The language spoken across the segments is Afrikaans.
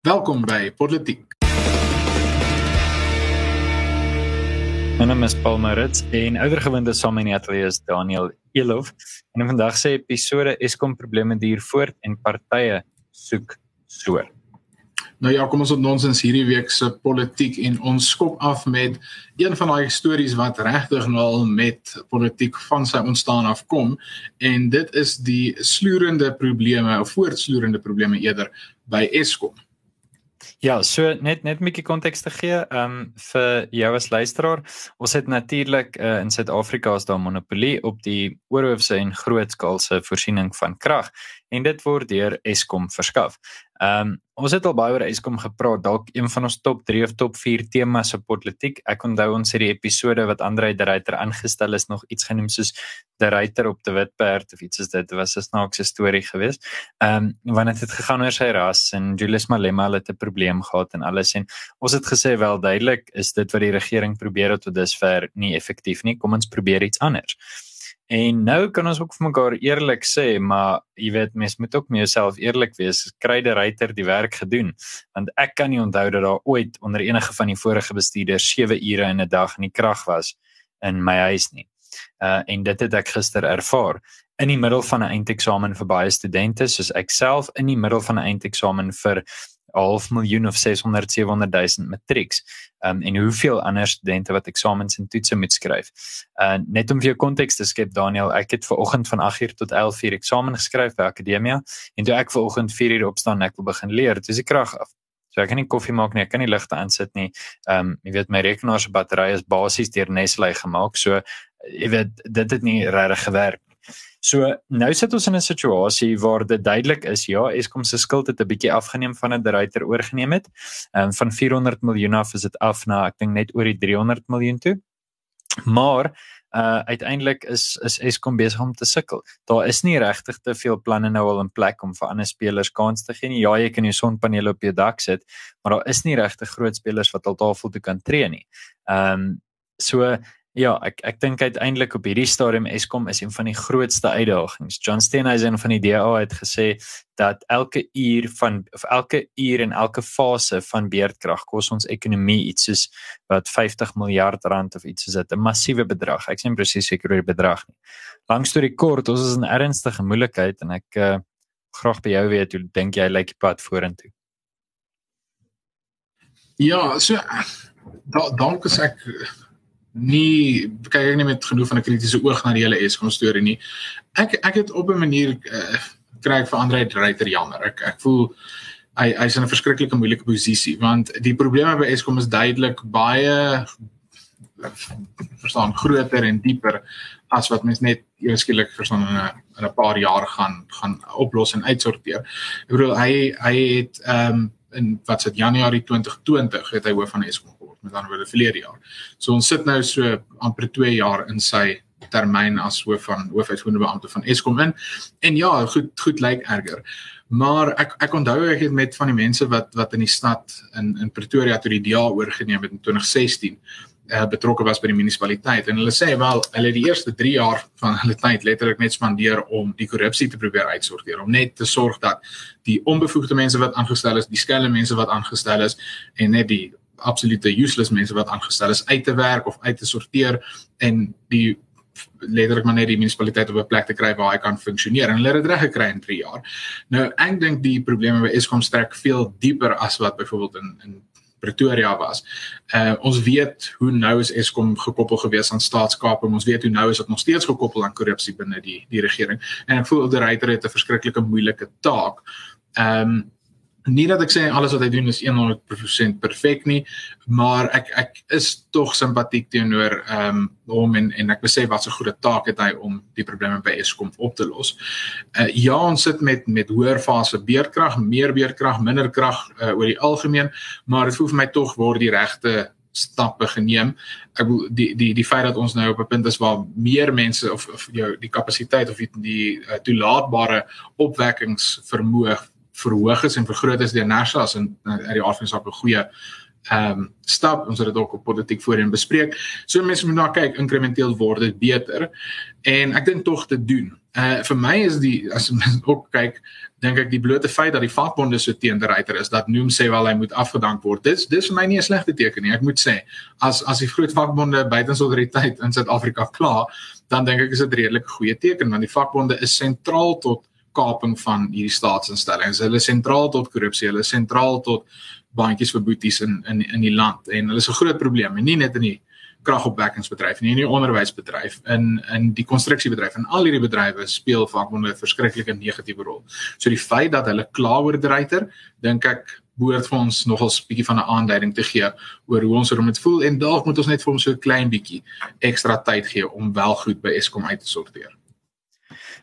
Welkom by Politiek. My naam is Paul Maritz en oudergewinde saam in die ateljee is Daniel Elof. En in vandag se episode Eskom probleme duur voort en partye soek soor. Nou ja, kom ons op nonsens hierdie week se politiek en ons skop af met een van daai stories wat regtig nou al met politiek van sy ontstaan af kom en dit is die sloerende probleme of voortsloerende probleme eerder by Eskom. Ja, so net net 'n bietjie konteks te gee, ehm um, vir jou as luisteraar, ons het natuurlik uh, in Suid-Afrika is daar monopolie op die oorhoofse en grootskaalse voorsiening van krag en dit word deur Eskom verskaf. Ehm um, ons het al baie oor Eskom gepraat, dalk een van ons top 3 of top 4 temas op politiek. Ek onthou ons het die episode wat Andre de Ruyter aangestel is nog iets genoem soos de Ruyter op die witperd of iets soos dit. Dit was 'n snaakse storie geweest. Ehm um, wanneer dit gegaan oor sy ras en Julius Malema het 'n probleem gehad en alles en ons het gesê wel duidelik is dit wat die regering probeer tot dusver nie effektief nie. Kom ons probeer iets anders. En nou kan ons ook vir mekaar eerlik sê, maar jy weet mens moet ook met jouself eerlik wees. Kry die ryter die werk gedoen? Want ek kan nie onthou dat daar ooit onder enige van die vorige bestuurders 7 ure in 'n dag in die krag was in my huis nie. Uh en dit het ek gister ervaar in die middel van 'n eindeksamen vir baie studente soos ek self in die middel van 'n eindeksamen vir half miljoen of 600 700 000 matrieks. Um en hoeveel ander studente wat eksamens en toetse moet skryf. Uh net om vir jou konteks te skep Daniel, ek het ver oggend van 8uur tot 11uur eksamen geskryf by Akademia en toe ek ver oggend 4uur opstaan en ek wil begin leer, dis die krag af. So ek kan nie koffie maak nie, ek kan nie ligte aansit nie. Um jy weet my rekenaar se battery is basies deur Nestle gemaak, so jy weet dit het nie regtig gewerk So nou sit ons in 'n situasie waar dit duidelik is ja, Eskom se skuld het 'n bietjie afgeneem van 'n Deryter oorgeneem het. Ehm um, van 400 miljoen af is dit af na ek dink net oor die 300 miljoen toe. Maar uh uiteindelik is is Eskom besig om te sukkel. Daar is nie regtig te veel planne nou al in plek om vir ander spelers kans te gee nie. Ja, jy kan jou sonpanele op jou dak sit, maar daar is nie regtig groot spelers wat al tafel toe kan tree nie. Ehm um, so Ja, ek ek dink uiteindelik op hierdie stadium Eskom is een van die grootste uitdagings. John Steenhuisen van die DA het gesê dat elke uur van of elke uur en elke fase van beerdkrag kos ons ekonomie iets soos wat 50 miljard rand of iets soos dit, 'n massiewe bedrag. Ek sien presies seker oor die bedrag nie. Langs toe die kort, ons is in ernstige moeilikheid en ek uh, graag by jou weet hoe dink jy lyk die pad vorentoe? Ja, so da, dank is ek nie kyk ek nie met genoeg van 'n kritiese oog na die hele Eskom storie nie. Ek ek het op 'n manier uh, kry ek vir Andre Dreiter jammer. Ek ek voel hy hy's in 'n verskriklike moeilike posisie want die probleme by Eskom is duidelik baie verstaan groter en dieper as wat mens net eweskielik verstaan in 'n in 'n paar jaar gaan gaan oplos en uitsorteer. Ek bedoel hy hy het ehm um, in wat se Januarie 2020 het hy hoof van Eskom met ander woorde verlede jaar. So ons sit nou so amper 2 jaar in sy termyn as hoof van hoofuitvoerende beampte van Eskom in. En ja, goed goed lyk erger. Maar ek ek onthou ek het met van die mense wat wat in die stad in in Pretoria toe die DA oorgeneem het in 2016 uh, betrokke was by die munisipaliteit en hulle sê wel hulle die eerste 3 jaar van hulle tyd letterlik net spandeer om die korrupsie te probeer uitsorteer om net te sorg dat die onbevoegde mense wat aangestel is, die skelm mense wat aangestel is en net die absolute useless mense wat aangestel is uit te werk of uit te sorteer en die letterlik maar net die munisipaliteit op 'n plek te kry waar hy kan funksioneer en hulle het dit reg gekry in 3 jaar. Nou ek dink die probleme by Eskom strek veel dieper as wat byvoorbeeld in in Pretoria was. Uh ons weet hoe nou is Eskom gekoppel gewees aan staatskaping. Ons weet hoe nou is dit nog steeds gekoppel aan korrupsie binne die die regering. En ek voel die ryter het 'n verskriklike moeilike taak. Ehm um, nie dat ek sê alles wat hy doen is 100% perfek nie, maar ek ek is tog simpatiek teenoor ehm um, hom en en ek besef wat 'n goeie taak het hy om die probleme by Eskom op te los. Uh ja, ons sit met met hoër fase beerdkrag, meer beerdkrag, minder krag uh, oor die algemeen, maar dit voel vir my tog word die regte stappe geneem. Ek bedoel die die die feit dat ons nou op 'n punt is waar meer mense of of jou die kapasiteit of die, die uh, toelaatbare opwekkingsvermoë verhoog is en vergroot is deur Nersa as in uit die saak 'n goeie ehm um, stap ons het dit ook op politiek voorheen bespreek. So mense moet na kyk inkrementeel word dit beter en ek dink tog te doen. Uh vir my is die as mens ook kyk dink ek die blote feit dat die vakbonde so teen die ryter is dat Noem sê wel hy moet afgedank word. Dis dis vir my nie 'n slegte teken nie. Ek moet sê as as die groot vakbonde buite solidariteit in Suid-Afrika kla, dan dink ek is dit redelik goeie teken want die vakbonde is sentraal tot kaping van hierdie staatsinstellings. Hulle is sentraal tot korrupsie, hulle is sentraal tot baantjies vir boeties in in in die land en hulle is 'n groot probleem en nie net in die kragopwekkingsbedryf nie, in die onderwysbedryf, in in die konstruksiebedryf en al hierdie bedrywe speel vakbonde 'n verskriklike negatiewe rol. So die feit dat hulle kla oor dryter, dink ek behoort vir ons nogals bietjie van 'n aanduiding te gee oor hoe ons hom voel en dalk moet ons net vir hom so 'n klein bietjie ekstra tyd gee om wel goed by Eskom uit te sorteer.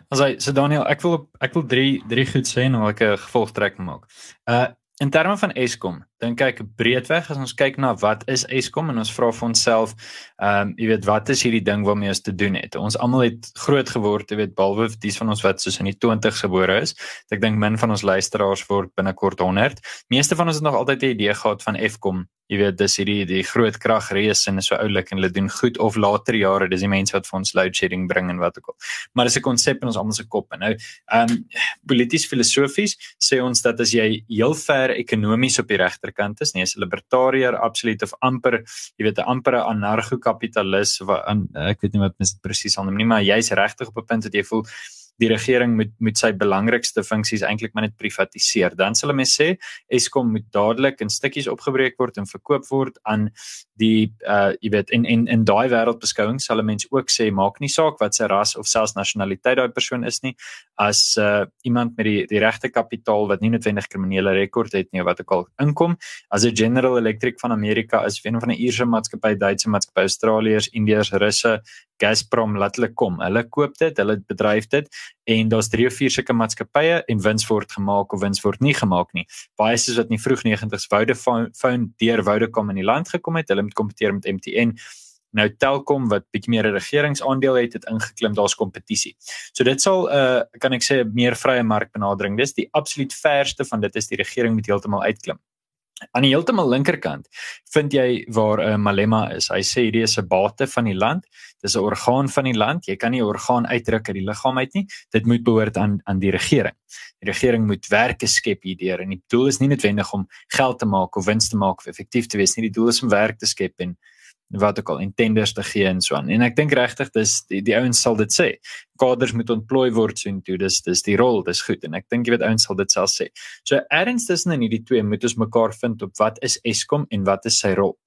Also, so Daniel, ek wil ek wil 3 3 goed sê en dan wil ek 'n gevolgtrekking maak. Uh In terme van Eskom, dink ek breedweg as ons kyk na wat is Eskom en ons vra vir onsself, ehm um, jy weet wat is hierdie ding waarmee ons te doen het. Ons almal het groot geword, jy weet behalwe dis van ons wat soos in die 20's gebore is. Ek dink min van ons luisteraars word binnekort 100. Meeste van ons het nog altyd 'n idee gehad van Eskom jy weet dis hierdie die groot kragrees en is so oulik en hulle doen goed of later jare dis die mense wat vir ons load shedding bring en wat ook al. Maar dis 'n konsep in ons almal se kop en nou ehm um, polities filosofies sê ons dat as jy heel ver ekonomies op die regterkant is, nie as 'n libertariër absoluut of amper jy weet 'n ampere anarcho-kapitalis of 'n ek weet nie wat mens dit presies aanneem nie, maar jy's regtig op 'n punt dat jy voel die regering moet moet sy belangrikste funksies eintlik maar net privatiseer. Dan sal hulle sê Eskom moet dadelik in stukkies opgebreek word en verkoop word aan die uh jy weet in in in daai wêreldbeskouing sal 'n mens ook sê maak nie saak wat sy ras of selfs nasionaliteit daai persoon is nie as uh iemand met die die regte kapitaal wat nie noodwendig kriminele rekord het nie wat ook al inkom as 'n General Electric van Amerika is een van 'n Ierse maatskappy, Duitse maatskappy, Australiërs, Indiërs, Russe, Gazprom laat hulle kom. Hulle koop dit, hulle bedryf dit en daar's 3 of 4 sulke maatskappye en wins word gemaak of wins word nie gemaak nie. Baie soos wat in die vroeg 90's Vodafone deur Vodacom in die land gekom het, hulle moet kompeteer met MTN. Nou Telkom wat bietjie meer 'n regeringsaandeel het, het ingeklim, daar's kompetisie. So dit sal 'n uh, kan ek sê meer vrye markbenadering. Dis die absoluut verste van dit is die regering moet heeltemal uitklim. Aan die heeltemal linkerkant vind jy waar 'n uh, Malema is. Hy sê hierdie is 'n bate van die land. Dis 'n orgaan van die land. Jy kan nie 'n orgaan uitdruk uit die liggaam uit nie. Dit moet behoort aan aan die regering. Die regering moet werke skep hierdeur en die doel is nie noodwendig om geld te maak of wins te maak of effektief te wees nie. Die doel is om werk te skep en wat ook al intenders te gee en so aan. En ek dink regtig dis die, die ouens sal dit sê. Kaders moet ontplooi word so intoe. Dis dis die rol, dis goed en ek dink jy weet ouens sal dit self sê. So erns tussen in hierdie twee moet ons mekaar vind op wat is Eskom en wat is sy rol.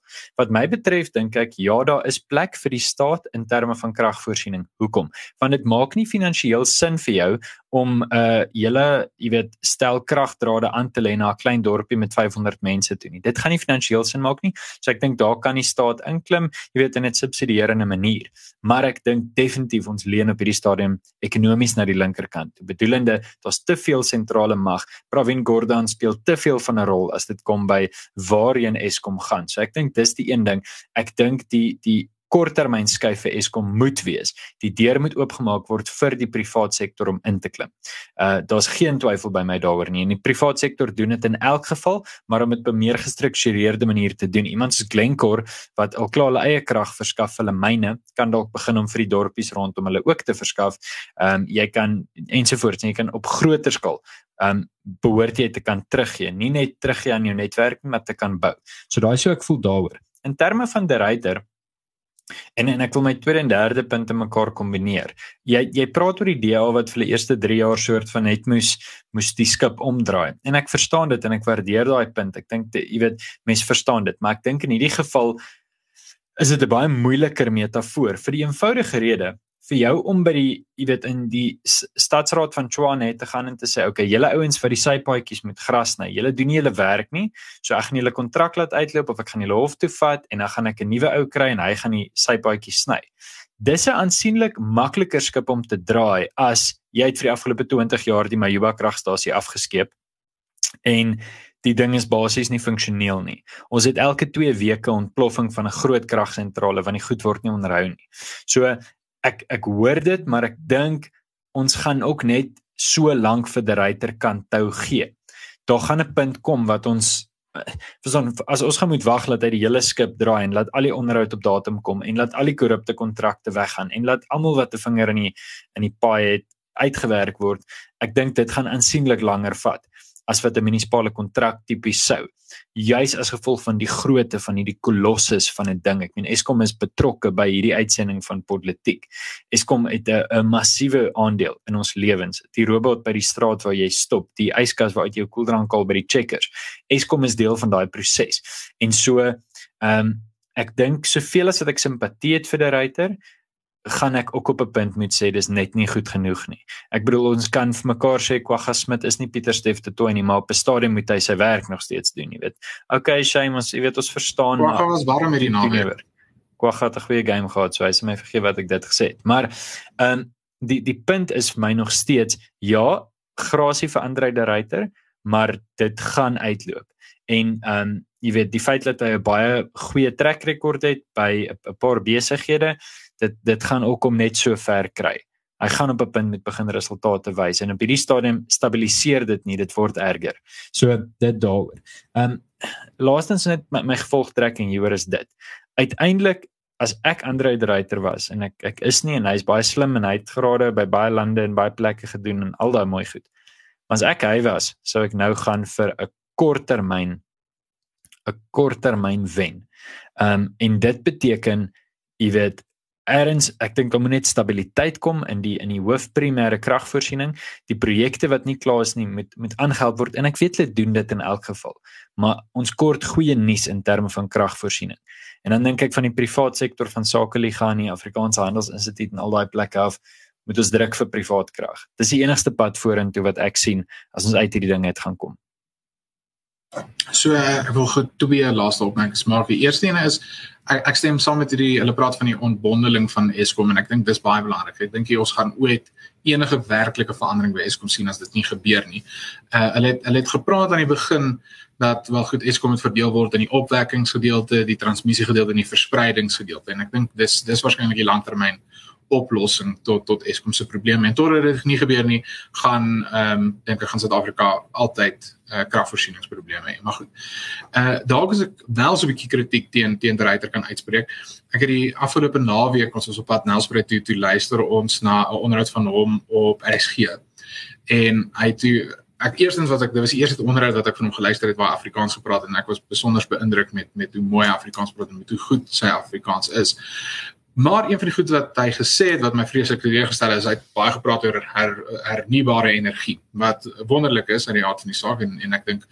Wat my betref dink ek ja, daar is plek vir die staat in terme van kragvoorsiening. Hoekom? Want dit maak nie finansiëel sin vir jou om 'n uh, hele, jy weet, stel kragdrade aan te lê na 'n klein dorpie met 500 mense toe nie. Dit gaan nie finansiëel sin maak nie. So ek dink daar kan die staat inklim, jy weet, in 'n subsidierende manier. Maar ek dink definitief ons leen op hierdie stadium ekonomies na die linkerkant. Bedoelende, daar's te veel sentrale mag. Pravin Gordhan speel te veel van 'n rol as dit kom by waarheen Eskom gaan. So ek dink dis die een ding. Ek dink die die korttermyn skuif vir Eskom moet wees. Die deur moet oopgemaak word vir die privaat sektor om in te klim. Uh daar's geen twyfel by my daaroor nie. En die privaat sektor doen dit in elk geval, maar om dit op 'n meer gestruktureerde manier te doen. Iemand soos Glencore wat al klaar hulle eie krag verskaf, hulle myne, kan dalk begin om vir die dorpies rondom hulle ook te verskaf. Ehm um, jy kan ensovoorts, jy kan op groter skaal um, behoort jy te kan teruggee, nie net teruggee aan jou netwerk maar te kan bou. So daai sou ek voel daaroor. In terme van die ryter En en ek wil my tweede en derde punte mekaar kombineer. Jy jy praat oor die DA wat vir die eerste 3 jaar soort van net moes moes die skip omdraai. En ek verstaan dit en ek waardeer daai punt. Ek dink jy weet mense verstaan dit, maar ek dink in hierdie geval is dit 'n baie moeiliker metafoor vir die eenvoudige rede vir jou om by die jy weet in die stadsraad van Tshwane te gaan en te sê okay julle ouens vir die sypaadjies met gras sny julle doen nie julle werk nie so ek gaan julle kontrak laat uitloop of ek gaan julle hof toe vat en dan gaan ek 'n nuwe ou kry en hy gaan die sypaadjies sny dis 'n aansienlik makliker skip om te draai as jy het vir die afgelope 20 jaar die Majuba kragstasie afgeskeep en die ding is basies nie funksioneel nie. Ons het elke 2 weke ontploffing van 'n groot kragsentrale want die goed word nie onderhou nie. So ek ek hoor dit, maar ek dink ons gaan ook net so lank vir die ryter kan tou gee. Daar gaan 'n punt kom wat ons verstaan as ons gaan moet wag dat hy die hele skip draai en laat al die onderhoud op datum kom en laat al die korrupte kontrakte weggaan en laat almal wat 'n vinger in die in die paai het uitgewerk word ek dink dit gaan aansienlik langer vat as wat 'n munisipale kontrak tipies sou. Juis as gevolg van die grootte van hierdie kolossus van 'n ding. Ek meen Eskom is betrokke by hierdie uitsending van politiek. Eskom het 'n massiewe aandeel in ons lewens. Die robot by die straat waar jy stop, die yskas waar uit jou koeldrank al by die checkers. Eskom is deel van daai proses. En so ehm um, ek dink soveel as wat ek simpatie het vir die ryter, gaan ek ook op 'n punt moet sê dis net nie goed genoeg nie. Ek bedoel ons kan vir mekaar sê Kwagga Smit is nie Pieter Steef te toe nie, maar op 'n stadium moet hy sy werk nog steeds doen, jy weet. Okay, shame ons, jy weet ons verstaan maar Kwagga was warm met die naweek. Kwagga het 'n goeie game gehad, so hy sê my vergeet wat ek dit gesê het. Maar ehm um, die die punt is vir my nog steeds ja, grasie vir Andre de Ruyter, maar dit gaan uitloop. En ehm um, jy weet die feit dat hy 'n baie goeie trek rekord het by 'n paar besighede dit dit gaan ook om net so ver kry. Hy gaan op 'n punt met begin resultate wys en op hierdie stadium stabiliseer dit nie, dit word erger. So dit daaroor. Ehm um, laastens net my, my gevolgtrekking hieroor is dit. Uiteindelik as ek Andre de Ruyter was en ek ek is nie en hy's baie slim en hy het grade by baie lande en baie plekke gedoen en al daai mooi goed. Maar as ek hy was, sou ek nou gaan vir 'n korttermyn 'n korttermyn wen. Ehm um, en dit beteken jy weet Eerens, ek dink moet net stabiliteit kom in die in die hoofprimêre kragvoorsiening. Die projekte wat nie klaar is nie, moet moet aangehelp word en ek weet hulle doen dit in elk geval. Maar ons kort goeie nuus in terme van kragvoorsiening. En dan dink ek van die privaat sektor van Sakeliga en die Afrikaanse Handelsinstituut en al daai plekke af moet ons druk vir privaat krag. Dis die enigste pad vorentoe wat ek sien as ons uit hierdie ding uit gaan kom. So ek wil gou twee laaste opmerkings maak. Die eerste een is ek, ek stem saam met hierdie hulle praat van die ontbondeling van Eskom en ek dink dis baie belangrik. Ek dink ons gaan ooit enige werklike verandering by Eskom sien as dit nie gebeur nie. Uh hulle het hulle het gepraat aan die begin dat wel goed Eskom moet verdeel word in die opwekkingsgedeelte, die transmissiegedeelte en die verspreidingsgedeelte en ek dink dis dis waarskynlik die langtermyn oplossing tot tot Eskom se probleme en totdat dit nie gebeur nie gaan ehm um, dink ek gaan Suid-Afrika altyd uh, kragvoorsieningsprobleme hê maar goed. Uh dalk is ek wel so 'n bietjie kritiek teen teen Dreiter kan uitspreek. Ek het die afgelope naweek ons was op pad Nelspruit toe toe luister ons na 'n onderhoud van hom op RSG en hy toe Ek eerstens wat ek dit was die eerste onderhoud wat ek van hom geluister het waar Afrikaans gepraat en ek was besonder beïndruk met met hoe mooi Afrikaans praat en hoe goed sy Afrikaans is. Maar een van die goed wat hy gesê het wat my vreeslik teleurgestel het, is hy het baie gepraat oor her, hernubare energie. Wat wonderlik is aan die aard van die saak en en ek dink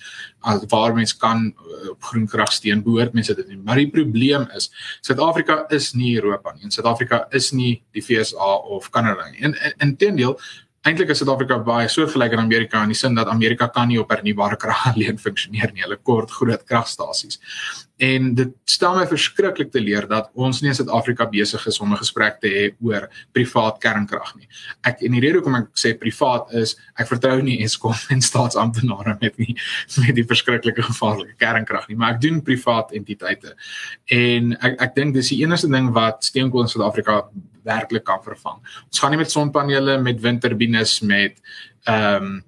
as waar mens kan eh, op groen krag steun behoort mense dit nie. Maar die probleem is Suid-Afrika is nie Europa nie. Suid-Afrika is nie die FSA of Kanada nie. En inteendeel Eintlik is Suid-Afrika baie soortgelyk aan Amerika in die sin dat Amerika kan nie op hernubare krag alleen funksioneer nie. Hulle kort groot kragstasies. En dit stel my verskriklik te leer dat ons nie in Suid-Afrika besig is om 'n gesprek te hê oor privaat kernkrag nie. Ek en die rede hoekom ek sê privaat is ek vertrou nie Eskom en staatsamptenare met nie met die verskriklike gevaarlike kernkrag nie, maar ek doen privaat entiteite. En ek ek dink dis die enigste ding wat steenkool in Suid-Afrika werklik kan vervang. Ons gaan nie met sonpanele, met windturbines, met ehm um,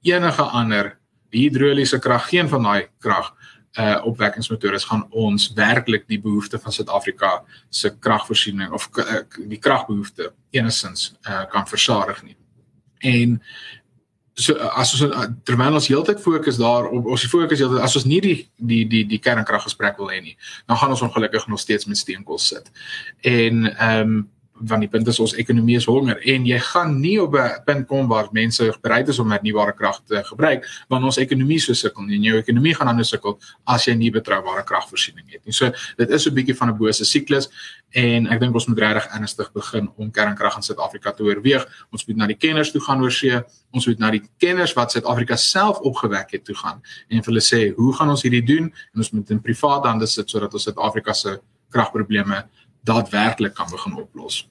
enige ander hidroliese krag, geen van daai krag uh opwekkingsmetodes gaan ons werklik die behoefte van Suid-Afrika se kragvoorsiening of uh, die kragbehoefte enigins uh kan versadig nie. En so as ons terwyl ons heeltyd fokus daar op ons fokus heeltyd as ons nie die die die die kernkraggesprek wil hê nie, dan gaan ons ongelukkig nog steeds met steenkool sit. En ehm um, want die punt is ons ekonomie is honger en jy gaan nie op 'n punt kom waar mense bereid is om hernubare krag te gebruik wanneer ons ekonomie so sukkel en jou ekonomie gaan anders sukkel as jy nie betroubare kragvoorsiening het nie. So dit is 'n bietjie van 'n bose siklus en ek dink ons moet regtig ernstig begin om kernkrag in Suid-Afrika te oorweeg. Ons moet na die kenners toe gaan oor see. Ons moet na die kenners wat Suid-Afrika self opgewek het toe gaan en vir hulle sê, "Hoe gaan ons hierdie doen?" en ons moet in privaat hande sit sodat ons Suid-Afrika se kragprobleme daadwerklik kan begin oplos.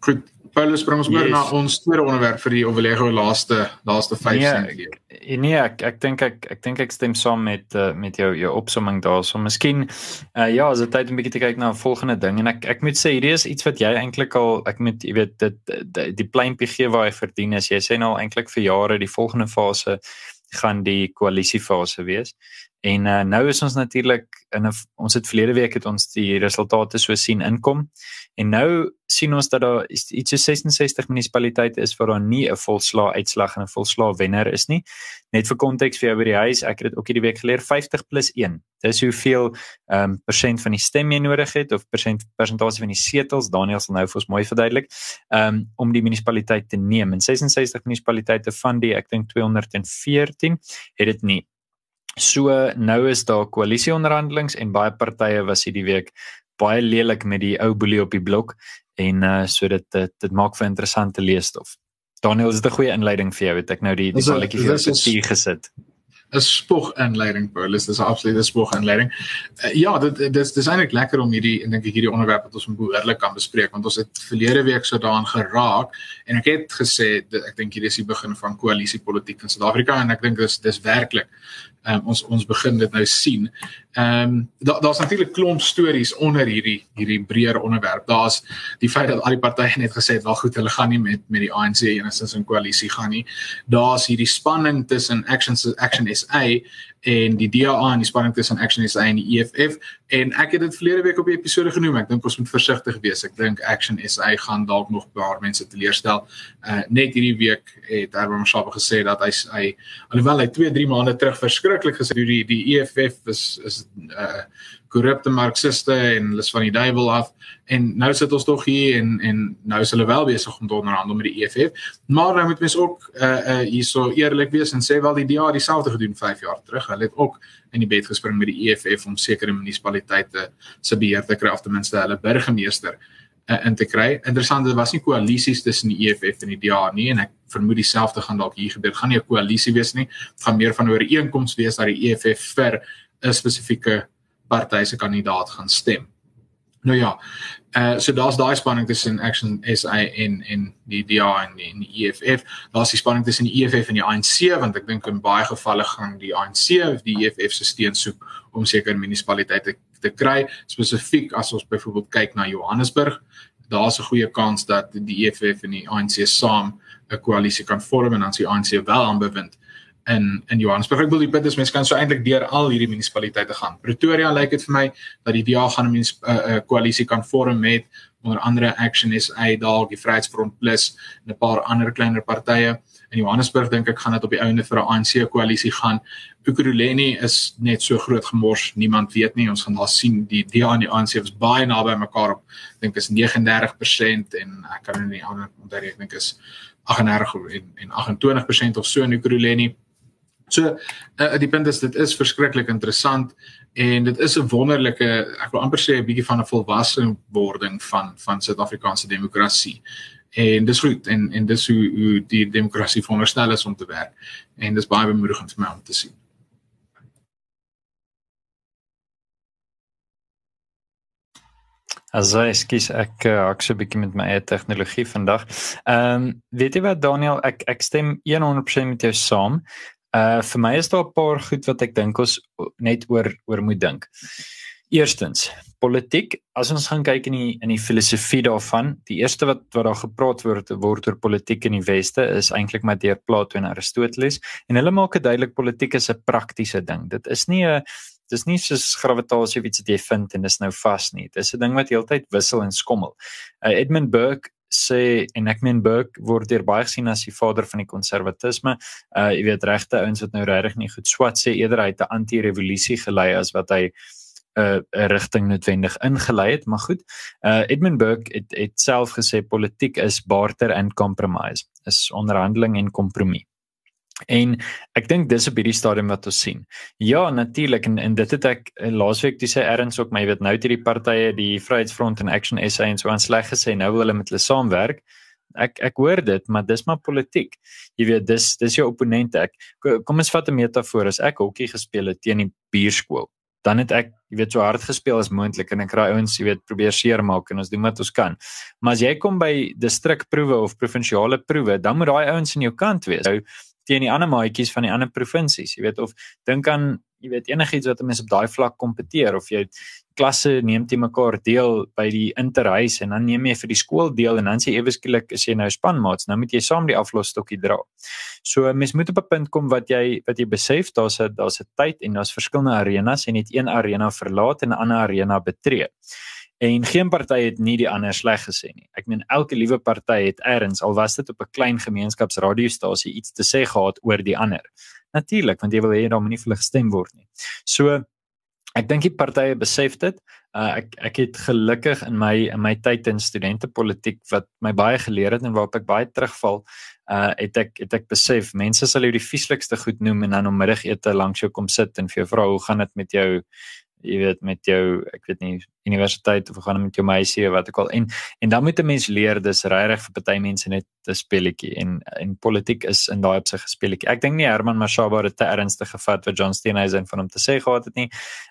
Goed, Paulus bring ons oor yes. na ons tweede onderwerp vir die Overlego laaste laaste 5 nee, sent. Nee, ek ek dink ek ek dink ek stem saam met uh, met jou jou opsomming daarso. Miskien uh, ja, as dit tyd om 'n bietjie te kyk na 'n volgende ding en ek ek moet sê hierdie is iets wat jy eintlik al ek moet jy weet dit die, die pleintjie gee waar hy verdien is. Jy sê nou eintlik vir jare die volgende fase gaan die koalisiefase wees. En uh, nou is ons natuurlik in 'n ons het verlede week het ons die resultate so sien inkom. En nou sien ons dat daar iets so 66 munisipaliteite is waar daar nie 'n volslaa uitslag en 'n volslaa wenner is nie. Net vir konteks vir jou by die huis, ek het dit ook hierdie week geleer 50 + 1. Dis hoeveel ehm um, persent van die stem jy nodig het of persent persentasie van die setels. Daniel sal nou vir ons mooi verduidelik. Ehm um, om die munisipaliteit te neem. En 66 munisipaliteite van die ek dink 214 het dit nie. So nou is daar koalisieonderhandelinge en baie partye was hierdie week baie lelik met die ou boelie op die blok en uh so dit dit, dit maak vir interessante leesstof. Daniel, is dit 'n goeie inleiding vir jou? Het ek nou die die balletjie vir jou hier gesit? 'n spog inleiding Paulus dis 'n absolute spog inleiding. Uh, ja, dit dis dis eintlik lekker om hierdie en dink ek hierdie onderwerp wat ons behoorlik kan bespreek want ons het verlede week so daaraan geraak en ek het gesê dit, ek dink hierdie is die begin van koalisiepolitiek in Suid-Afrika en ek dink dis dis werklik um, ons ons begin dit nou sien. Ehm um, daar daar's natuurlik klomp stories onder hierdie hierdie breër onderwerp. Daar's die feit dat al die partye net gesê het wel goed, hulle gaan nie met met die ANC enigstens in koalisie gaan nie. Daar's hierdie spanning tussen Action Action SA en die DA en die spanning tussen Action SA en die EFF en ek het dit verlede week op 'n episode genoem. Ek dink ons moet versigtig wees. Ek dink Action SA gaan dalk nog baie mense teleurstel. Uh net hierdie week het Herman Mashaba gesê dat hy hy alhoewel hy 2, 3 maande terug verskriklik gesê die die EFF is is uh korrupte marxiste en hulle is van die duiwel af. En nou sit ons tog hier en en nou is hulle wel besig om te onderhandel met die EFF maar nou moet mens ook uh uh hierso eerlik wees en sê wel die DA dieselfde gedoen 5 jaar terug. Hulle het ook in die bed gespring met die EFF om sekere munisipaliteite se beheer te kry of ten minste hulle burgemeester uh, in te kry. Interessant dit was nie koalisies tussen die EFF en die DA nie en ek vermoed dieselfde gaan dalk hier gebeur. Gaan nie 'n koalisie wees nie. Gaan meer van 'n ooreenkoms wees dat die EFF vir 'n spesifieke party se kandidaat gaan stem. Nou ja, uh so daar's daai spanning tussen Action SA en en die DA en die, en die EFF. Daar's die spanning tussen die EFF en die ANC want ek dink in baie gevalle gaan die ANC of die EFF se steun soek om sekere munisipaliteite te, te kry, spesifiek as ons byvoorbeeld kyk na Johannesburg. Daar's 'n goeie kans dat die EFF en die ANC saam 'n koalisie kan vorm en dan se ANC wel aanbewind in in Johannesburg. Ek wil die punt is mense kan so eintlik deur al hierdie munisipaliteite gaan. Pretoria lyk dit vir my dat die DA gaan 'n 'n uh, uh, koalisie kan vorm met onder andere Action SA, dalk die Vryheidsfront Plus en 'n paar ander kleiner partye. In Johannesburg dink ek gaan dit op die einde vir 'n ANC koalisie gaan. Ekurhuleni is net so groot gemors, niemand weet nie. Ons gaan daar sien die DA en die ANC is baie naby mekaar op. Dink is 39% en ek kan nou nie ander onthou ek dink is 38 en en 28% of so in Ekurhuleni. So uh, die punt is dit is verskriklik interessant en dit is 'n wonderlike ek wil amper sê 'n bietjie van 'n volwasse wording van van Suid-Afrikaanse demokrasie. En dis goed en en dis hoe hoe die demokrasie veronderstel is om te werk. En dis baie bemoedigend vir my om te sien. Also, ekskuus, ek uh, ek so 'n bietjie met my eie tegnologie vandag. Ehm, um, weet jy wat Daniel, ek ek stem 100% met jou saam. Uh vir my is daar 'n paar goed wat ek dink ons net oor oor moet dink. Eerstens, politiek, as ons gaan kyk in die in die filosofie daarvan, die eerste wat wat daar gepraat word word oor politiek in die weste is eintlik maar deur Plato en Aristoteles en hulle maak dit duidelik politiek is 'n praktiese ding. Dit is nie 'n dis nie soos gravitasie of iets wat jy vind en dis nou vas nie. Dit is 'n ding wat heeltyd wissel en skommel. Uh, Edmund Burke sê en ek meen Burke word deur baie gesien as die vader van die konservatisme. Uh jy weet regte ouens wat nou regtig nie goed swat sê eerder hy het 'n anti-revolusie gelei as wat hy uh, 'n rigting noodwendig ingelei het, maar goed. Uh Edmund Burke het het self gesê politiek is barter and compromise. Is onderhandeling en kompromie. En ek dink dis op hierdie stadium wat ons sien. Ja, natuurlik en, en dit het ek eh, laasweek toe sê Erns ook, maar jy weet nou het hierdie partye, die Vryheidsfront en Action SA en so aan sleg gesê nou wil hulle met hulle saamwerk. Ek ek hoor dit, maar dis maar politiek. Jy weet, dis dis jou opponent ek. Kom ons vat 'n metafoor as ek hokkie gespeel het teen die bierskool. dan het ek jy weet so hard gespeel as moontlik en ek raai ouens jy weet probeer seermaak en ons doen wat ons kan. Maar as jy kom by distrikproewe of provinsiale proewe, dan moet daai ouens aan jou kant wees. Nou teen die ander maatjies van die ander provinsies, jy weet of dink aan jy weet enigiets wat 'n mens op daai vlak kompeteer of jy klasse neem te mekaar deel by die interhuis en dan neem jy vir die skool deel en dan sê ewe skielik is jy nou spanmaats nou moet jy saam die aflosstokkie dra. So mens moet op 'n punt kom wat jy wat jy besef daar's 'n daar's 'n tyd en daar's verskillende arenas en net een arena verlaat en 'n ander arena betree. En geen party het nie die ander sleg gesê nie. Ek meen elke liewe party het eers al was dit op 'n klein gemeenskapsradiostasie iets te sê gehad oor die ander. Natuurlik, want jy wil hê daar moet nie vir hulle gestem word nie. So ek dink die partye besef dit. Uh, ek ek het gelukkig in my in my tyd in studentepolitiek wat my baie geleer het en waarop ek baie terugval, uh het ek het ek besef mense sal jou die vieslikste goed noem en dan om middagete langs jou kom sit en vir jou vra hoe gaan dit met jou jy weet met jou ek weet nie universiteit of gaan met jou meisie of wat ook al en en dan moet 'n mens leer dis regtig vir party mense net 'n speletjie en en politiek is in daai opsig 'n speletjie. Ek dink nie Herman Mashaba het te ernstig gevat wat John Steenhuisen van hom te sê gehad het nie.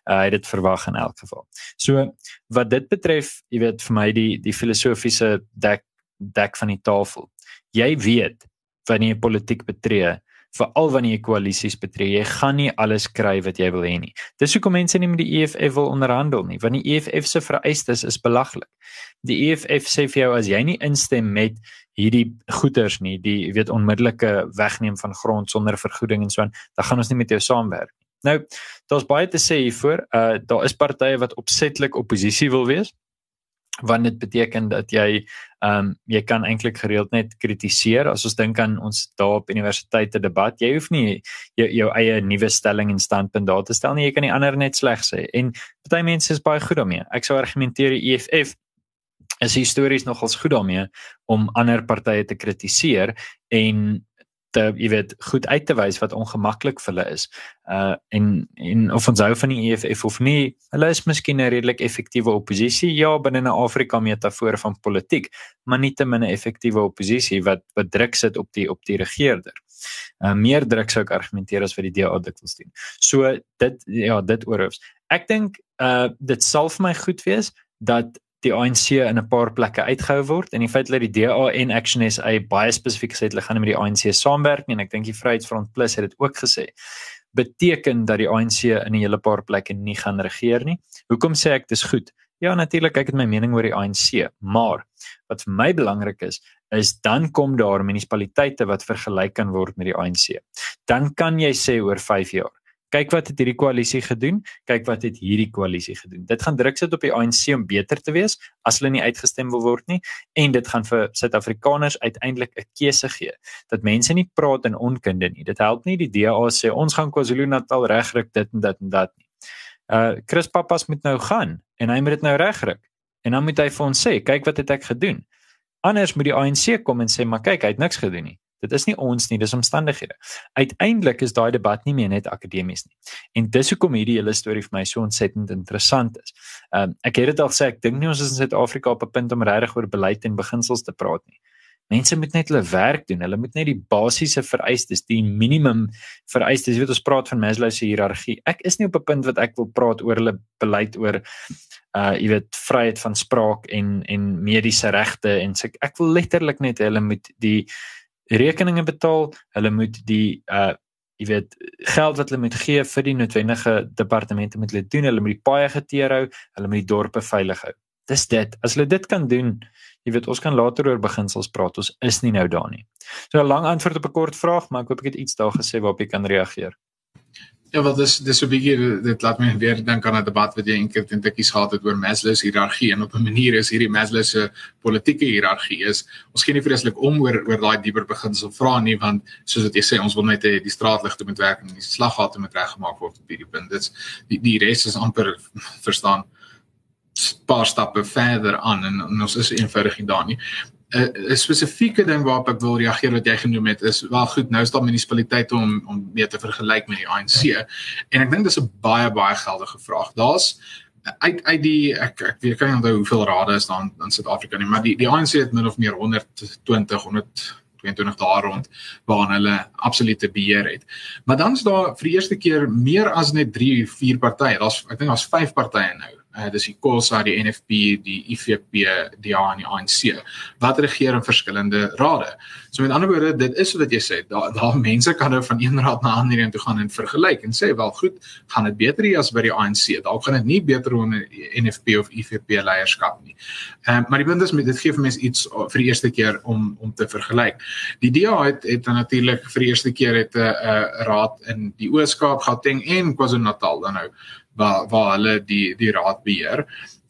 Uh, hy het dit verwag in elk geval. So wat dit betref, jy weet vir my die die filosofiese dek dek van die tafel. Jy weet wanneer jy politiek betree veral wanneer jy koalisies betree, jy gaan nie alles kry wat jy wil hê nie. Dis hoekom mense nie met die EFF wil onderhandel nie, want die EFF se vereistes is belaglik. Die EFF sê vir jou as jy nie instem met hierdie goeders nie, die weet onmiddellike wegneem van grond sonder vergoeding en so aan, dan gaan ons nie met jou saamwerk nie. Nou, daar's baie te sê hiervoor. Uh daar is partye wat opsetlik oppositie wil wees want dit beteken dat jy ehm um, jy kan eintlik gereeld net kritiseer as ons dink aan ons daar op universiteite debat. Jy hoef nie jou, jou eie nuwe stelling en standpunt daar te stel nie. Jy kan die ander net sleg sê. En party mense is baie goed daarmee. Ek sou argumenteer die EFF is histories nogals goed daarmee om ander partye te kritiseer en te jy weet goed uit te wys wat ongemaklik vir hulle is. Uh en en of ons hou van die EFF of nie, hulle is miskien 'n redelik effektiewe oppositie ja binne 'n Afrika metafoor van politiek, maar nie te min 'n effektiewe oppositie wat wat druk sit op die op die regerder. Uh meer druk sou ek argumenteer as wat die DA dikwels doen. So dit ja, dit oorhoofs. Ek dink uh dit sal vir my goed wees dat die ANC in 'n paar plekke uitgehou word en die feit dat die DA en Action SA baie spesifiek gesê het hulle gaan met die ANC saamwerk en ek dink die Vryheidsfront Plus het dit ook gesê beteken dat die ANC in 'n hele paar plekke nie gaan regeer nie. Hoekom sê ek dis goed? Ja, natuurlik ek het my mening oor die ANC, maar wat vir my belangrik is, is dan kom daar munisipaliteite wat vergelyk kan word met die ANC. Dan kan jy sê oor 5 jaar kyk wat het hierdie koalisie gedoen, kyk wat het hierdie koalisie gedoen. Dit gaan druk sit op die ANC om beter te wees as hulle nie uitgestem wil word nie en dit gaan vir Suid-Afrikaners uiteindelik 'n keuse gee. Dat mense nie praat in onkunde nie. Dit help nie die DA sê ons gaan KwaZulu-Natal regryk dit en dit en dat nie. Uh Chris Pappas moet nou gaan en hy moet dit nou regryk. En dan moet hy vir ons sê, kyk wat het ek gedoen. Anders moet die ANC kom en sê, maar kyk, hy het niks gedoen nie. Dit is nie ons nie, dis omstandighede. Uiteindelik is daai debat nie meer net akademies nie. En dis hoekom hierdie hele storie vir my so ontsettend interessant is. Ehm um, ek het dit al gesê, ek dink nie ons is in Suid-Afrika op 'n punt om regtig oor beleid en beginsels te praat nie. Mense moet net hulle werk doen. Hulle moet net die basiese vereistes, die minimum vereistes, jy weet ons praat van Maslow se hiërargie. Ek is nie op 'n punt wat ek wil praat oor hulle beleid oor uh jy weet vryheid van spraak en en mediese regte en so ek wil letterlik net hulle moet die rekeninge betaal, hulle moet die uh jy weet geld wat hulle moet gee vir die noodwendige departemente moet hulle doen, hulle moet die paaie geteer hou, hulle moet die dorpe veilig hou. Dis dit. As hulle dit kan doen, jy weet ons kan later oor beginsels praat. Ons is nie nou daar nie. So 'n lang antwoord op 'n kort vraag, maar ek hoop ek het iets daar gesê waarop jy kan reageer. Ja, wel dis dis so 'n bietjie dit laat my weer dink aan 'n debat wat jy eendag teen tikkies gehad het oor Maslow se hiërargie en op 'n manier is hierdie Maslow se politieke hiërargie is ons gee nie vreeslik om oor oor daai dieper beginsel vra nie want soos wat jy sê ons wil net hê die straatligte moet werk en die slaggate moet reggemaak word op hierdie punt. Dit's die die res is amper verstaan paar stappe verder aan en, en ons is eenvoudig nie daar nie. 'n spesifieke ding waarop ek wil reageer wat jy genoem het is wel goed nou is daar munisipaliteite om om mee te vergelyk met die ANC en ek dink dis 'n baie baie geldige vraag. Daar's uit uit die ek ek weet nie onthou hoeveel rade is daar in Suid-Afrika nie, maar die die ANC het min of meer 120 100 22 dae rond waarna hulle absolute beheer het. Maar dan is daar vir die eerste keer meer as net 3, 4 partye. Daar's ek dink daar's 5 partye nou uh, dis die COSA, die NFP, die IFP, die DA en die ANC wat regeer in verskillende rade. So met ander woorde, dit is wat jy sê, daar daar mense kan nou van een raad na ander een toe gaan en vergelyk en sê wel goed, gaan dit beter hier as by die ANC. Dalk gaan dit nie beter onder NFP of IFP leierskap nie. Ehm uh, maar die punt is met dit gee vir mense iets vir die eerste keer om om te vergelyk. Die DA het het natuurlik vir die eerste keer het 'n uh, uh, raad in die Oos-Kaap, Gauteng en KwaZulu-Natal dan nou waar waar hulle die die raad beheer.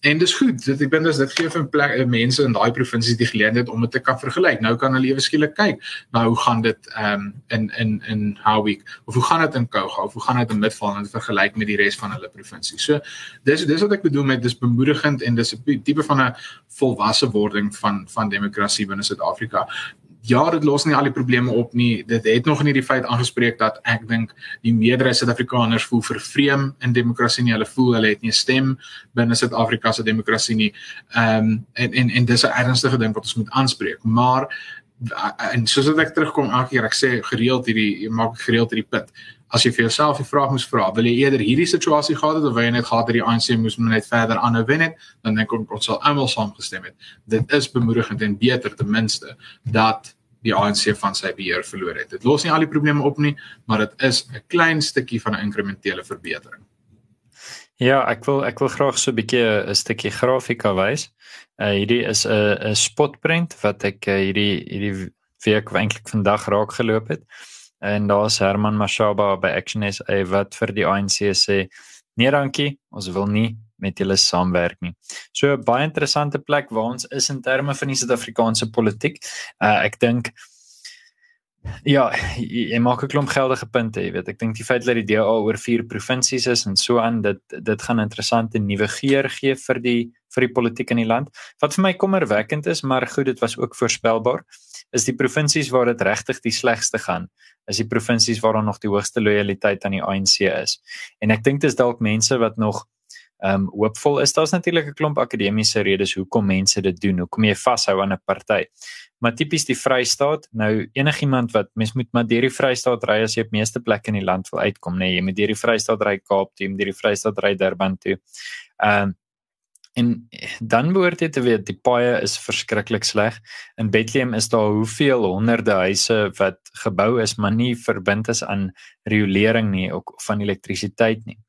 En dis goed, dit ek dink dis dit gee vir plek, eh, mense in daai provinsies die geleentheid om dit te kan vergelyk. Nou kan hulle ewe skielik kyk na hoe gaan dit ehm um, in in in Howick of hoe gaan dit in Kouga of hoe gaan dit in Midvaal en vergelyk met die res van hulle provinsie. So dis dis wat ek bedoel met dis bemoedigend en dis 'n tipe van 'n volwasse wording van van demokrasie binne Suid-Afrika ja, dit los nie al die probleme op nie. Dit het nog nie die feit aangespreek dat ek dink die meerderheid Suid-Afrikaners voel vervreem in demokrasie nie. Hulle voel hulle het nie 'n stem binne Suid-Afrika se demokrasie nie. Ehm um, en en en dis 'n ernstige ding wat ons moet aanspreek. Maar en soos ek terugkom elke keer ek sê gereeld hierdie maak gereeld hierdie punt. As jy vir jouself die vraag moet vra, wil jy eerder hierdie situasie gehad het of wil jy net gehad het die ANC moes net verder aanhou wen het, dan dink ek ons sal almal saamgestem het. Dit is bemoedigend en beter ten minste dat die ANC van sy beheer verloor het. Dit los nie al die probleme op nie, maar dit is 'n klein stukkie van 'n inkrementele verbetering. Ja, ek wil ek wil graag so 'n bietjie 'n stukkie grafika wys. Uh hierdie is 'n 'n spotprent wat ek uh, hierdie hierdie week eintlik vandag raak geloop het. En daar's Herman Mashaba by Action SA wat vir die ANC sê: "Nee, dankie, ons wil nie met julle saamwerk nie. So baie interessante plek waar ons is in terme van die Suid-Afrikaanse politiek. Uh ek dink ja, jy maak 'n klomp geldige punte, jy weet. Ek dink die feit dat die DA oor vier provinsies is en so aan, dit dit gaan interessante nuwe geur gee vir die vir die politiek in die land. Wat vir my kommerwekkend is, maar goed, dit was ook voorspelbaar, is die provinsies waar dit regtig die slegste gaan is die provinsies waar daar nog die hoogste lojaliteit aan die ANC is. En ek dink dis dalk mense wat nog ehm um, hoopvol is daar's natuurlik 'n klomp akademiese redes hoekom mense dit doen hoekom jy vashou aan 'n party maar tipies die Vrystaat nou enigiemand wat mens moet maar deur die Vrystaat ry as jy op meeste plekke in die land wil uitkom nê nee, jy moet deur die Vrystaat ry Kaap toe jy moet deur die Vrystaat ry Durban toe ehm um, En dan behoort jy te weet die paaie is verskriklik sleg. In Bethlehem is daar hoeveel honderde huise wat gebou is maar nie verbind is aan riolering nie of van elektrisiteit nie.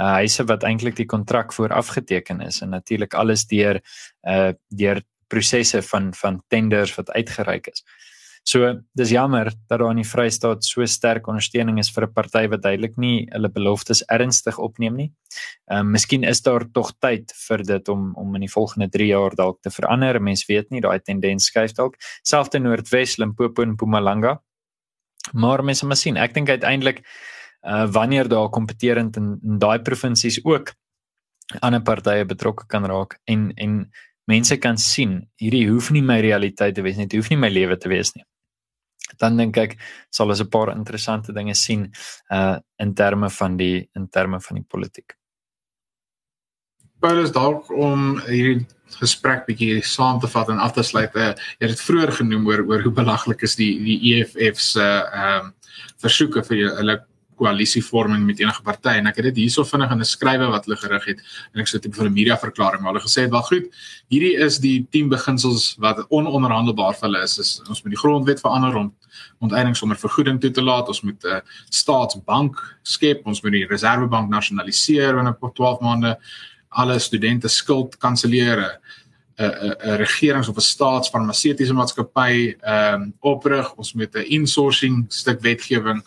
Uh huise wat eintlik die kontrak vooraf geteken is en natuurlik alles deur uh deur prosesse van van tenders wat uitgereik is. So dis jammer dat daar in die Vrystaat so sterk ondersteuning is vir 'n party wat duidelik nie hulle beloftes ernstig opneem nie. Ehm um, miskien is daar tog tyd vir dit om om in die volgende 3 jaar dalk te verander. Mens weet nie, daai tendens skuif dalk. Selfs in Noordwes, Limpopo en Mpumalanga. Maar mens moet sien, ek dink uiteindelik uh wanneer daar kompeterend in, in daai provinsies ook ander partye betrokke kan raak en en mense kan sien hierdie hoef nie my realiteit te wees nie, dit hoef nie my lewe te wees nie dan dink ek sal ons 'n paar interessante dinge sien uh in terme van die in terme van die politiek. Paulus dalk om hierdie gesprek bietjie saam te vat en af te sluit. Uh, jy het vroeër genoem oor oor hoe belaglik is die die EFF se ehm um, versoeke vir hulle koalisievorming met enige party en ek het dit hierso vinnig in 'n skrywe wat hulle gerig het en ek tipe van 'n media verklaring maar hulle gesê het wel goed hierdie is die 10 beginsels wat ononderhandelbaar vir hulle is, is ons moet die grondwet verander om onteiening sonder vergoeding toe te laat. Ons moet 'n uh, staatsbank skep. Ons moet die reservebank nasionaliseer binne 12 maande alle studente skuld kanselleer 'n 'n 'n regerings of 'n staatsfarmaseutiese maatskappy ehm um, oprig. Ons moet 'n insourcing stuk wetgewing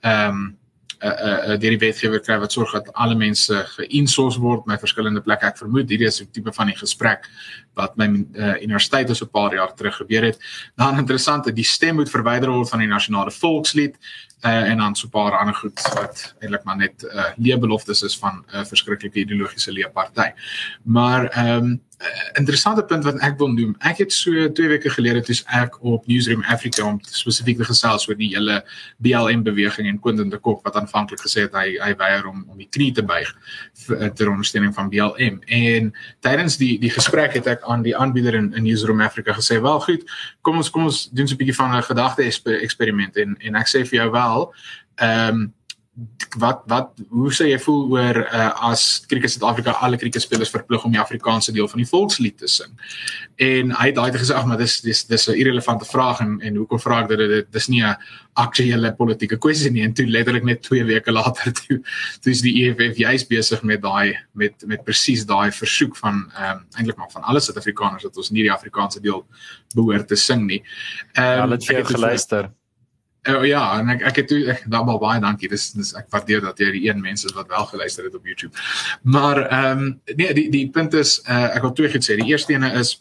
ehm um, 'n uh, 'n uh, deur die wetgewer kry wat sorg dat alle mense geïnsource word met verskillende plekke. Ek vermoed hierdie is 'n tipe van die gesprek wat my uh, universiteit so 'n paar jaar terug gebeur het. Dan interessant, die stem moet verwyder word van die nasionale volkslied. Uh, en dan so 'n paar ander goed wat eintlik maar net uh, leebeloftes is van 'n uh, verskriklike ideologiese leeparty. Maar ehm um, interessante punt wat ek wil noem. Ek het so 2 weke gelede toe ek op Newsroom Africa om spesifiek te gesels oor die hele BLM beweging en Quentin de Kock wat aanvanklik gesê het hy hy weier om om die knie te buig vir ter ondersteuning van BLM. En tydens die die gesprek het ek aan die aanbieder in, in Newsroom Africa gesê, "Wel goed, kom ons kom ons doen so 'n bietjie van 'n gedagte eksperiment en en ek sê vir jou wel, ehm um, wat wat hoe sê jy voel oor uh, as Kriket Suid-Afrika alle kriketspelers verplig om die Afrikaanse deel van die volkslied te sing. En hy het daai gesê ag maar dis dis dis 'n irrelevante vraag en en hoekom vra ek dit dit dis nie 'n aktuele politieke kwessie nie en toe letterlik net 2 weke later toe toe is die EFF juist besig met daai met met presies daai versoek van ehm um, eintlik maar van alle Suid-Afrikaners dat ons nie die Afrikaanse deel behoort te sing nie. Ehm um, ja, hulle het vir jou geluister. Voor, Oh ja, en ek ek het toe wel baie dankie. Dis dis ek waardeer dat jy die een mense is wat wel geluister het op YouTube. Maar ehm um, nee, die die punt is uh, ek wil twee goed sê. Die eerste ene is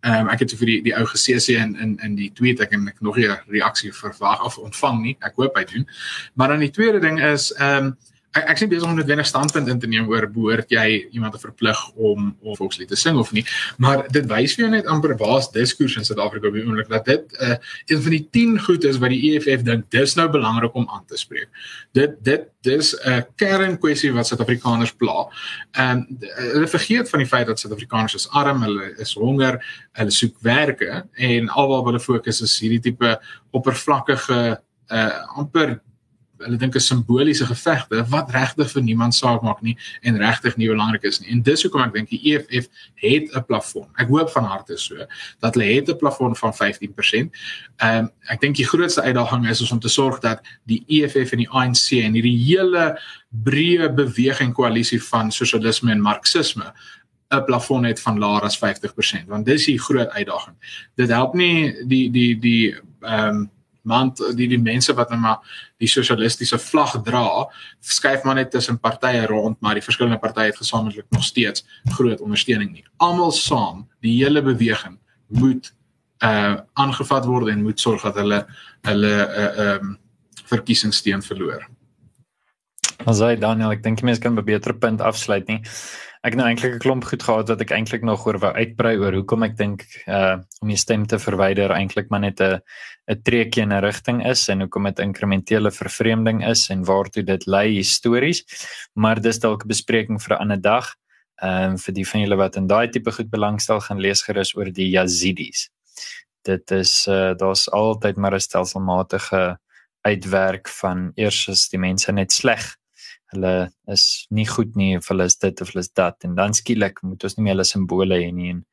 ehm um, ek het vir die die ou GCC in in in die tweet ek en ek nog nie 'n reaksie verwag of ontvang nie. Ek hoop hy doen. Maar dan die tweede ding is ehm um, ek ek sien besig om 'n wenige standpunt in te neem oor behoort jy iemand te verplig om of volkslied te sing of nie maar dit wys vir jou net amper baas diskurs in Suid-Afrika op die oomblik dat dit uh, een van die 10 goed is wat die EFF dink dis nou belangrik om aan te spreek. Dit dit dis 'n kernkwessie wat Suid-Afrikaners pla. En uh, hulle vergeet van die feit dat Suid-Afrikaners is arm hulle is honger hulle soek werke en alwaar hulle fokus is hierdie tipe oppervlakkige uh, amper hulle dink 'n simboliese gevegte wat regtig vir niemand saak maak nie en regtig nie belangrik is nie. En dis hoekom ek dink die EFF het 'n plafon. Ek hoop van harte so dat hulle het 'n plafon van 15%. Ehm um, ek dink die grootste uitdaging is om te sorg dat die EFF en die ANC en hierdie hele breë beweging koalisie van sosialisme en marxisme 'n plafon het van laer as 50% want dis die groot uitdaging. Dit help nie die die die ehm um, want die die mense wat nou maar die sosialistiese vlag dra, skuif maar net tussen partye rond, maar die verskillende partye het gesamentlik nog steeds groot ondersteuning nie. Almal saam, die hele beweging moet uh aangevat word en moet sorg dat hulle hulle uh um verkiesingssteun verloor. Asai Daniel, ek dink mense kan 'n beter punt afsluit nie. Ek nou eintlik 'n klomp goed gehad wat ek eintlik nog oor wou uitbrei oor hoekom ek dink uh om die stem te verwyder eintlik maar net 'n 'n treukie in 'n rigting is en hoekom dit inkrementele vervreemding is en waartoe dit lei histories. Maar dis dalk 'n bespreking vir 'n ander dag. Ehm um, vir die van julle wat in daai tipe goed belangstel gaan lees gerus oor die Yazidis. Dit is uh daar's altyd maar 'n stelselmatige uitwerk van eers is die mense net sleg hulle is nie goed nie of hulle is dit of hulle is dat. En dan skielik moet ons nie meer hulle simbole hê nie en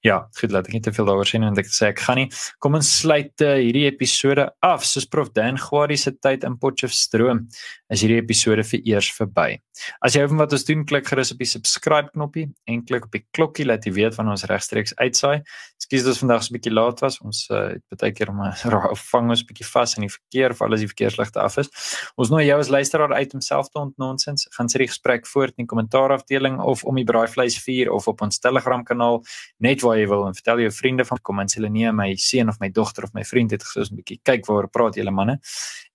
Ja, goed, laat ek net te veel daaroor sê en ek sê ek gaan nie. Kom ons sluit uh, hierdie episode af. Soos Prof Dan Gwadi se tyd in Potchefstroom is hierdie episode vir eers verby. As jy van wat ons doen, klik gerus op die subscribe knoppie en klik op die klokkie laat jy weet wanneer ons regstreeks uitsaai. Ekskuus dat ons vandag so 'n bietjie laat was. Ons uh, het baie keer maar vang ons 'n bietjie vas in die verkeer vir alles die verkeersligte af is. Ons nooi jou as luisteraar uit om self te ontnonsens. Gaan sit die gesprek voort in die kommentaarafdeling of om die braaivleis vuur of op ons Telegram kanaal net waar jy wil en vertel jou vriende van kom en sê hulle nee my seun of my dogter of my vriend het gesê 'n bietjie kyk waar praat julle manne.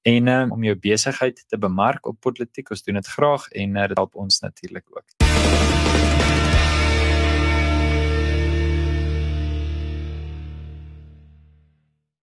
En um, om jou besigheid te bemark op politiek ons doen dit graag en uh, dit help ons natuurlik ook